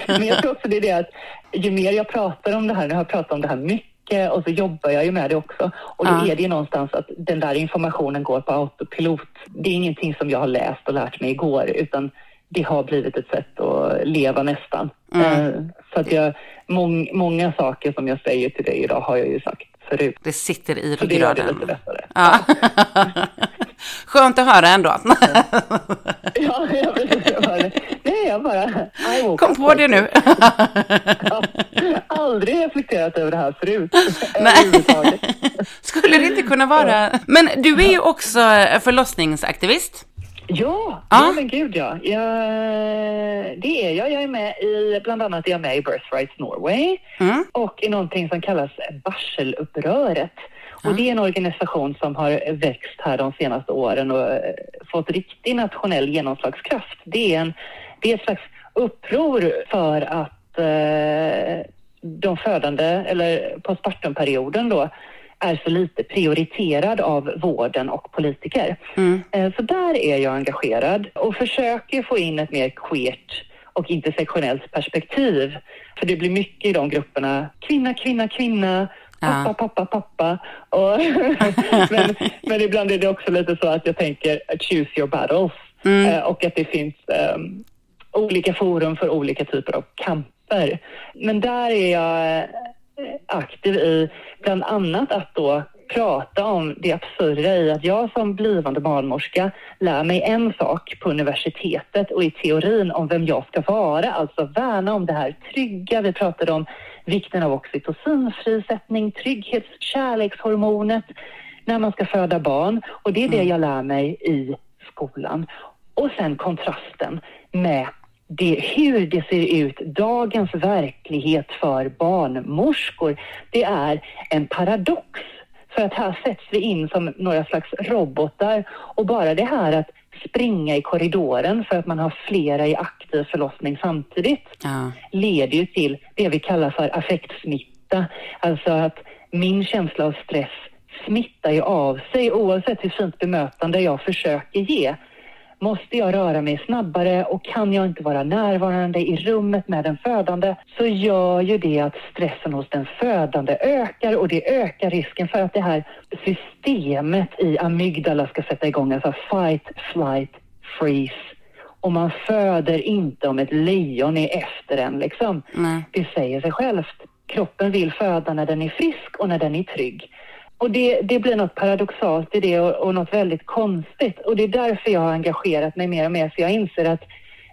B: (laughs) Men jag tror också det är det att ju mer jag pratar om det här, nu har jag pratat om det här mycket och så jobbar jag ju med det också. Och då ja. är det ju någonstans att den där informationen går på autopilot. Det är ingenting som jag har läst och lärt mig igår utan det har blivit ett sätt att leva nästan. Mm. Eh, så att jag, mång, många saker som jag säger till dig idag har jag ju sagt förut.
A: Det sitter i
B: ryggraden. Så det gör det lite lättare.
A: Ja. (laughs) Skönt att höra ändå.
B: Ja, jag vet inte vad det Nej, jag bara... I
A: Kom på det nu.
B: Ja, aldrig reflekterat över det här förut. (laughs)
A: Nej. Skulle det inte kunna vara... Men du är ju också förlossningsaktivist.
B: Ja,
A: Ja.
B: ja, men gud ja. Jag, det är jag. Jag är med i, bland annat är jag med i Birth Rights Norway
A: Mm.
B: och i någonting som kallas Varseluppröret. Och det är en organisation som har växt här de senaste åren och eh, fått riktig nationell genomslagskraft. Det är, en, det är ett slags uppror för att eh, de födande, eller postpartumperioden då, är så lite prioriterad av vården och politiker.
A: Mm.
B: Eh, Så där är jag engagerad och försöker få in ett mer queert och intersektionellt perspektiv. För det blir mycket i de grupperna, kvinna, kvinna, kvinna, pappa,
A: Ja.
B: pappa, pappa. Och (laughs) men, men ibland är det också lite så att jag tänker choose your battles
A: Mm.
B: Eh, och att det finns ehm, olika forum för olika typer av kamper. Men där är jag aktiv i bland annat att då prata om det absurda i att jag som blivande barnmorska lär mig en sak på universitetet och i teorin om vem jag ska vara, alltså värna om det här trygga. Vi pratade om vikten av oxytocinfrisättning, trygghets kärlekshormonet när man ska föda barn och det är det jag lär mig i skolan. Och sen kontrasten med det, hur det ser ut, dagens verklighet för barnmorskor. Det är en paradox. För att här sätts vi in som några slags robotar och bara det här att springa i korridoren för att man har flera i aktiv förlossning samtidigt
A: Ja.
B: leder ju till det vi kallar för affektsmitta. Alltså att min känsla av stress smittar ju av sig oavsett hur fint bemötande jag försöker ge. Måste jag röra mig snabbare och kan jag inte vara närvarande i rummet med den födande så gör ju det att stressen hos den födande ökar och det ökar risken för att det här systemet i amygdala ska sätta igång, alltså fight, flight, freeze. Och man föder inte om ett lejon är efter en liksom.
A: Nej.
B: Det säger sig självt. Kroppen vill föda när den är frisk och när den är trygg. Och det, det blir något paradoxalt i det och, och något väldigt konstigt. Och det är därför jag har engagerat mig mer och mer. För jag inser att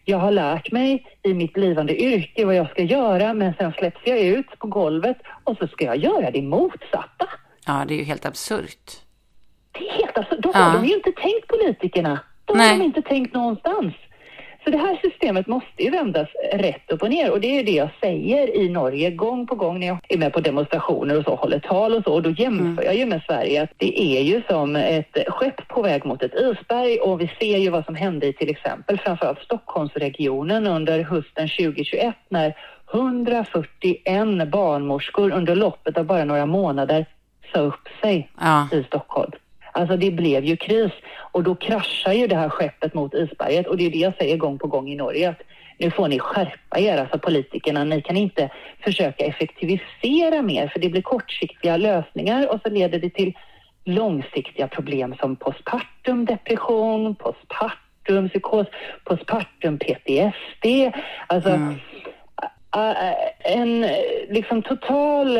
B: jag har lärt mig i mitt blivande yrke vad jag ska göra men sen släpps jag ut på golvet och så ska jag göra det motsatta.
A: ja, det är ju helt absurt.
B: Det är helt, alltså, då
A: Ja.
B: har de ju inte tänkt politikerna. Då
A: Nej.
B: har de inte tänkt någonstans. Så det här systemet måste ju vändas rätt upp och ner och det är det jag säger i Norge gång på gång när jag är med på demonstrationer och så, håller tal och så och då jämför jag ju med Sverige att det är ju som ett skepp på väg mot ett isberg och vi ser ju vad som hände i till exempel framförallt Stockholmsregionen under hösten 2021 när 141 barnmorskor under loppet av bara några månader sa upp sig
A: Ja.
B: i Stockholm. Alltså det blev ju kris och då kraschar ju det här skeppet mot isberget och det är det jag säger gång på gång i Norge att nu får ni skärpa er, alltså politikerna. Ni kan inte försöka effektivisera mer för det blir kortsiktiga lösningar och så leder det till långsiktiga problem som postpartum depression, postpartum psykos, postpartum PTSD. Alltså Ä- en liksom total...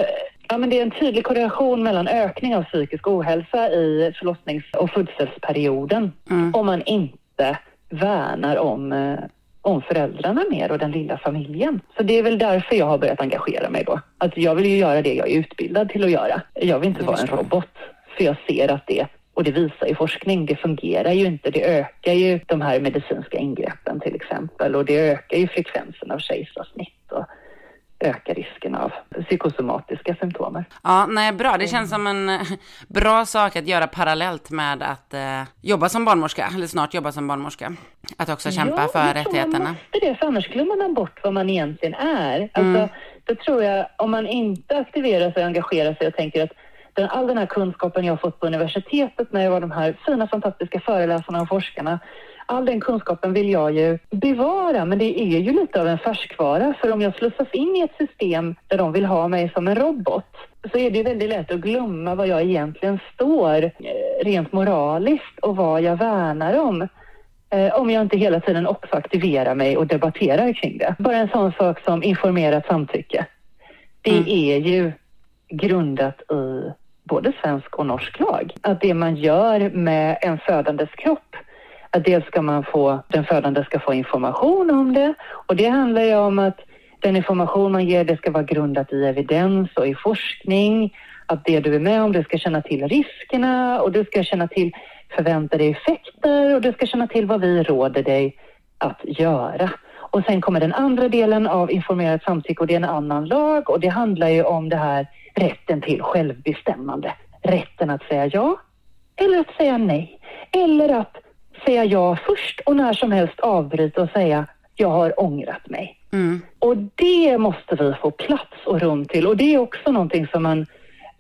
B: Ja, men det är en tydlig korrelation mellan ökning av psykisk ohälsa i förlossnings och födselperioden om man inte värnar om, eh, om föräldrarna mer och den lilla familjen. Så det är väl därför jag har börjat engagera mig då. Att jag vill ju göra det jag är utbildad till att göra. Jag vill inte vara en robot. För jag ser att det, och det visar ju forskning, det fungerar ju inte. Det ökar ju de här medicinska ingreppen till exempel och det ökar ju frekvensen av kejsarsnitt och ökar risken av psykosomatiska symptomer.
A: Ja, nej, bra. Det känns som en eh, (laughs) bra sak att göra parallellt med att eh, jobba som barnmorska, eller snart jobba som barnmorska. Att också kämpa
B: ja,
A: för rättigheterna.
B: måste det, för annars glömmer man bort vad man egentligen är. Alltså,
A: Mm.
B: Då tror jag, om man inte aktiverar sig och engagerar sig och tänker att den, all den här kunskapen jag har fått på universitetet när jag var de här fina fantastiska föreläsarna och forskarna, all den kunskapen vill jag ju bevara, men det är ju lite av en färskvara. För om jag slussas in i ett system där de vill ha mig som en robot så är det ju väldigt lätt att glömma vad jag egentligen står eh, rent moraliskt och vad jag värnar om. Eh, om jag inte hela tiden också aktiverar mig och debatterar kring det. Bara en sån sak som informerat samtycke. Det
A: Mm.
B: är ju grundat i både svensk och norsk lag. Att det man gör med en födandes kropp, att dels ska man få, den födande ska få information om det och det handlar ju om att den information man ger det ska vara grundat i evidens och i forskning. Att det du är med om, du ska känna till riskerna och du ska känna till förväntade effekter och du ska känna till vad vi råder dig att göra. Och sen kommer den andra delen av informerat samtycke och det är en annan lag och det handlar ju om det här rätten till självbestämmande. Rätten att säga ja eller att säga nej. Eller att säga ja först och när som helst avbryta och säga jag har ångrat mig.
A: Mm.
B: Och det måste vi få plats och rum till och det är också någonting som man,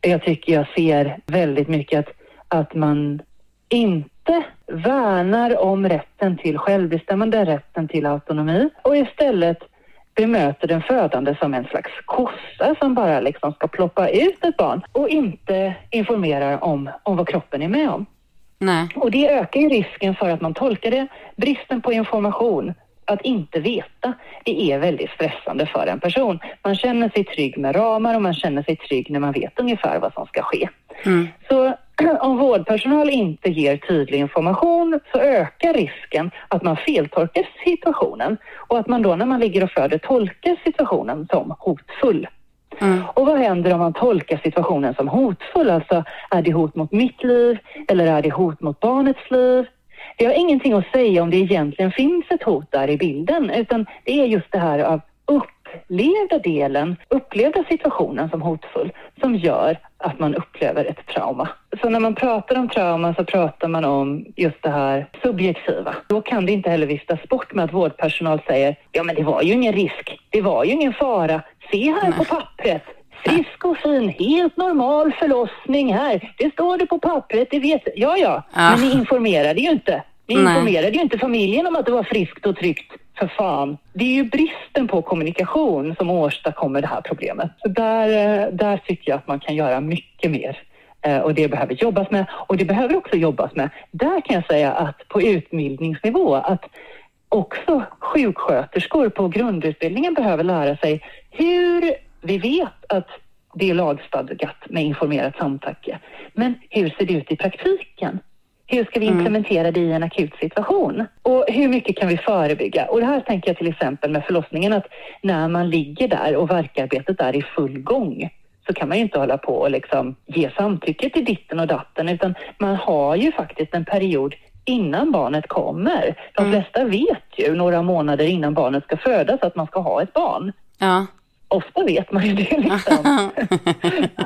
B: jag tycker jag ser väldigt mycket att, att man inte värnar om rätten till självbestämmande, rätten till autonomi och istället bemöter den födande som en slags kossa som bara liksom ska ploppa ut ett barn och inte informerar om, om vad kroppen är med om.
A: Nej.
B: Och det ökar ju risken för att man tolkar det. Bristen på information, att inte veta, det är väldigt stressande för en person. Man känner sig trygg med ramar och man känner sig trygg när man vet ungefär vad som ska ske.
A: Mm.
B: Så (clears throat) om vårdpersonal inte ger tydlig information så ökar risken att man feltolkar situationen och att man då när man ligger och föder tolkar situationen som hotfull.
A: Mm.
B: Och vad händer om man tolkar situationen som hotfull? Alltså, är det hot mot mitt liv eller är det hot mot barnets liv? Det har ingenting att säga om det egentligen finns ett hot där i bilden, utan det är just det här av upplevda delen, upplevda situationen som hotfull, som gör att man upplever ett trauma. Så när man pratar om trauma så pratar man om just det här subjektiva. Då kan det inte heller viftas bort med att vårdpersonal säger ja men det var ju ingen risk, det var ju ingen fara, se här på pappret, frisk och fin, helt normal förlossning här, det står det på pappret, det vet Ja, ja,
A: Ja.
B: men ni informerade ju inte. Vi
A: Nej.
B: informerade ju inte familjen om att det var friskt och tryggt. För fan. Det är ju bristen på kommunikation som åstadkommer det här problemet. Så där, eh, där tycker jag att man kan göra mycket mer. Eh, och det behöver jobbas med. Och det behöver också jobbas med. Där kan jag säga att på utbildningsnivå att också sjuksköterskor på grundutbildningen behöver lära sig hur vi vet att det är lagstadgat med informerat samtycke. Men hur ser det ut i praktiken? Hur ska vi implementera det i en akut situation? Och hur mycket kan vi förebygga? Och det här tänker jag till exempel med förlossningen att när man ligger där och verkarbetet är i full gång så kan man ju inte hålla på och liksom ge samtycke till ditten och datten utan man har ju faktiskt en period innan barnet kommer. De flesta vet ju några månader innan barnet ska födas att man ska ha ett barn.
A: Ja.
B: Ofta vet man ju det liksom. (laughs)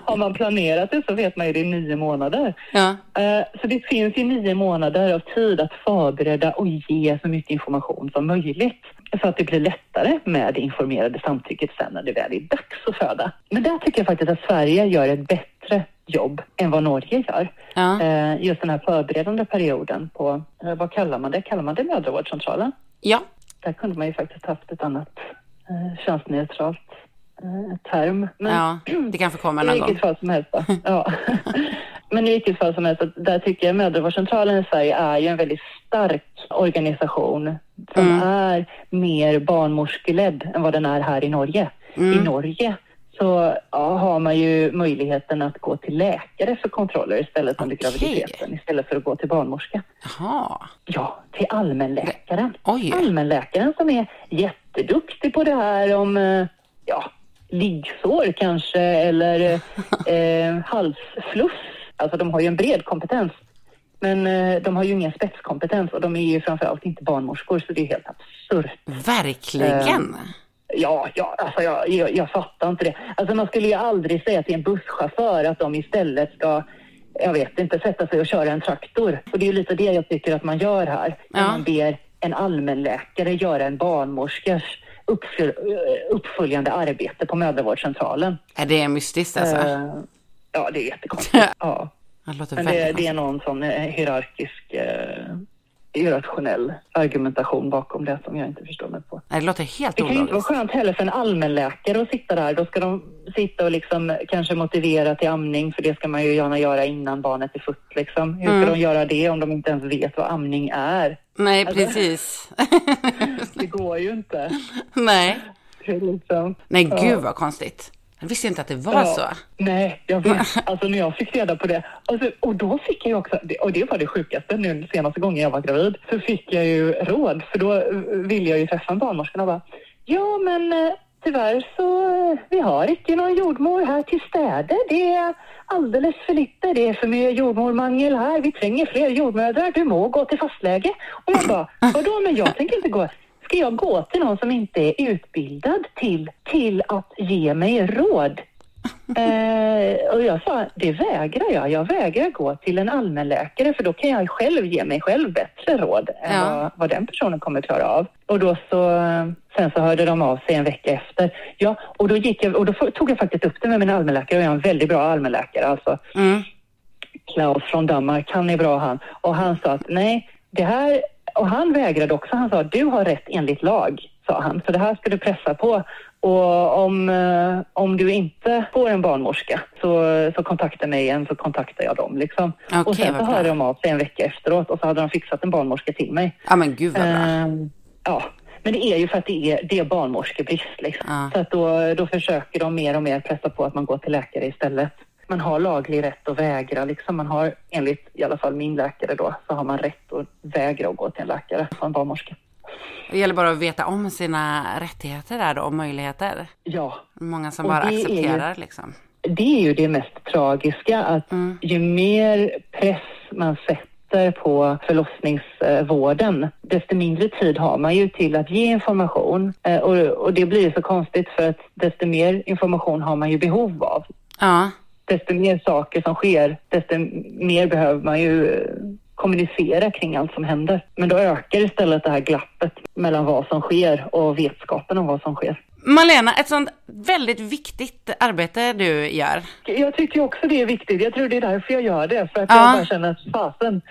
B: Har man planerat det så vet man ju det i nio månader.
A: Ja.
B: Eh, Så det finns ju nio månader av tid att förbereda och ge så mycket information som möjligt. Så att det blir lättare med det informerade samtycket sen när det väl är dags att föda. Men där tycker jag faktiskt att Sverige gör ett bättre jobb än vad Norge gör.
A: Ja.
B: Eh, Just den här förberedande perioden på, eh, vad kallar man det? Kallar man det mödravårdscentralen?
A: Ja.
B: Där kunde man ju faktiskt haft ett annat könsneutralt term. Men
A: ja. Det kanske kommer
B: i
A: någon
B: vilket
A: gång.
B: fall som helst. (laughs) Ja. Men i vilket fall som helst, där tycker jag mödravårdscentralen i Sverige är ju en väldigt stark organisation som
A: Mm.
B: är mer barnmorskeledd än vad den är här i Norge.
A: Mm.
B: I Norge så ja, har man ju möjligheten att gå till läkare för kontroller istället under
A: Okej.
B: graviditeten, istället för att gå till barnmorska.
A: Jaha.
B: Ja, till allmänläkaren.
A: Oj.
B: Allmänläkaren som är jätteduktig på det här om eh, ja, liggsår kanske eller (laughs) eh, halsfluss. Alltså de har ju en bred kompetens. Men eh, de har ju ingen spetskompetens och de är ju framförallt inte barnmorskor så det är helt absurt.
A: Verkligen.
B: Ja, ja alltså jag, jag, jag fattar inte det. Alltså man skulle ju aldrig säga till en busschaufför att de istället ska, jag vet inte, sätta sig och köra en traktor. Och det är ju lite det jag tycker att man gör här. När
A: Ja.
B: man ber en allmänläkare göra en barnmorskas uppföljande arbete på mödravårdscentralen.
A: Är det mystiskt alltså?
B: Eh, ja, det är jättekonstigt. (laughs) ja.
A: Det
B: det, är någon sån eh, hierarkisk, eh, irrationell argumentation bakom det som jag inte förstår mig på.
A: Nej, det låter helt
B: Det kan ju inte vara skönt heller för en allmänläkare att sitta där. Då ska de sitta och liksom kanske motivera till amning, för det ska man ju gärna göra innan barnet är fött. Liksom. Hur ska
A: Mm.
B: de göra det om de inte ens vet vad amning är?
A: Nej,
B: Alltså-
A: precis. (laughs)
B: Det går ju inte.
A: Nej.
B: Liksom.
A: Nej,
B: Ja.
A: gud vad konstigt. Jag visste inte att det var
B: Ja.
A: så.
B: Nej, jag vet. (laughs) Alltså när jag fick reda på det. Alltså, och då fick jag också, och det var det sjukaste nu senaste gången jag var gravid, så fick jag ju råd. För då eh, ville jag ju träffa en barnmorska och bara, ja men eh, tyvärr så, eh, vi har inte någon jordmor här till städer. Det är alldeles för lite. Det är för mycket jordmormangel här. Vi tränger fler jordmödrar. Du må gå till fastläge. Och jag bara, vadå men jag tänker inte gå. Ska jag gå till någon som inte är utbildad till, till att ge mig råd? (laughs) Eh, och jag sa, det vägrar jag. Jag vägrar gå till en allmänläkare för då kan jag själv ge mig själv bättre råd än
A: Ja.
B: vad, vad den personen kommer klara av. Och då så, sen så hörde de av sig en vecka efter. Ja, och då gick jag, och då tog jag faktiskt upp det med min allmänläkare och jag är en väldigt bra allmänläkare alltså.
A: Mm.
B: Klaus från Danmark, han är bra han. Och han sa att nej, det här, och han vägrade också. Han sa du har rätt enligt lag, sa han. Så det här ska du pressa på. Och om, eh, om du inte får en barnmorska så, så kontakta mig igen så kontaktar jag dem. Liksom.
A: Okej,
B: och sen så hörde de av sig en vecka efteråt och så hade de fixat en barnmorska till mig.
A: Ja, men gud vad bra.
B: Ehm, ja, men det är ju för att det är, det är barnmorskebrist. Liksom.
A: Ja.
B: Så att då, då försöker de mer och mer pressa på att man går till läkare istället. Man har laglig rätt att vägra. Liksom. Man har, enligt i alla fall min läkare då, så har man rätt att vägra att gå till en läkare få en barnmorska.
A: Det gäller bara att veta om sina rättigheter där då, och möjligheter.
B: Ja,
A: Många som
B: Och
A: bara
B: är ju-
A: accepterar liksom.
B: det är ju det mest tragiska att
A: Mm.
B: ju mer press man sätter på förlossningsvården, desto mindre tid har man ju till att ge information. Eh, Och, och det blir ju så konstigt för att desto mer information har man ju behov av.
A: Ja,
B: Desto mer saker som sker, desto mer behöver man ju eh, kommunicera kring allt som händer. Men då ökar istället det här glappet mellan vad som sker och vetskapen om vad som sker.
A: Malena, ett sånt väldigt viktigt arbete du gör.
B: Jag tycker också det är viktigt. Jag tror det är därför jag gör det. För att
A: Ja.
B: jag bara känner att fasen,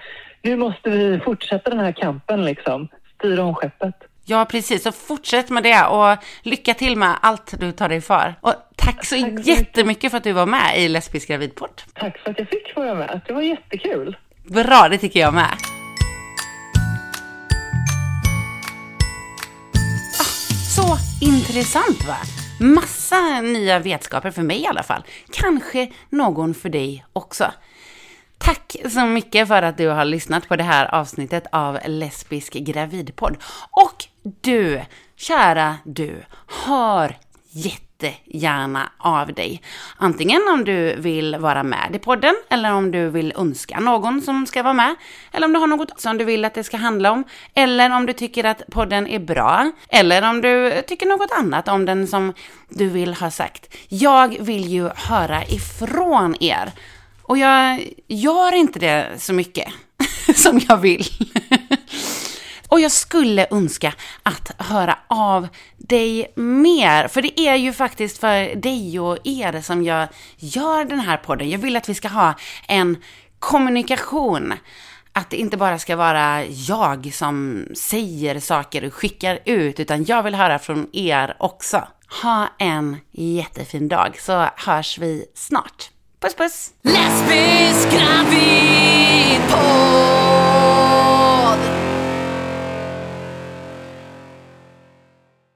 B: nu måste vi fortsätta den här kampen liksom. Styra om skeppet.
A: Ja, precis. Så fortsätt med det och lycka till med allt du tar dig för. Och tack så
B: Tack
A: jättemycket för att du var med i Lesbisk gravidpodd.
B: Tack för att jag fick vara med. Det var jättekul.
A: Bra, det tycker jag med. Ah, så intressant va? Massa nya vetskaper för mig i alla fall. Kanske någon för dig också. Tack så mycket för att du har lyssnat på det här avsnittet av Lesbisk gravidpodd. Och du, kära du, hör jättegärna av dig. Antingen om du vill vara med i podden, eller om du vill önska någon som ska vara med, eller om du har något som du vill att det ska handla om, eller om du tycker att podden är bra, eller om du tycker något annat om den som du vill ha sagt. Jag vill ju höra ifrån er. Och jag gör inte det så mycket (laughs) som jag vill. Och jag skulle önska att höra av dig mer, för det är ju faktiskt för dig och er som jag gör den här podden. Jag vill att vi ska ha en kommunikation. Att det inte bara ska vara jag som säger saker och skickar ut, utan jag vill höra från er också. Ha en jättefin dag, så hörs vi snart. Puss puss!
C: Lesbisk gravid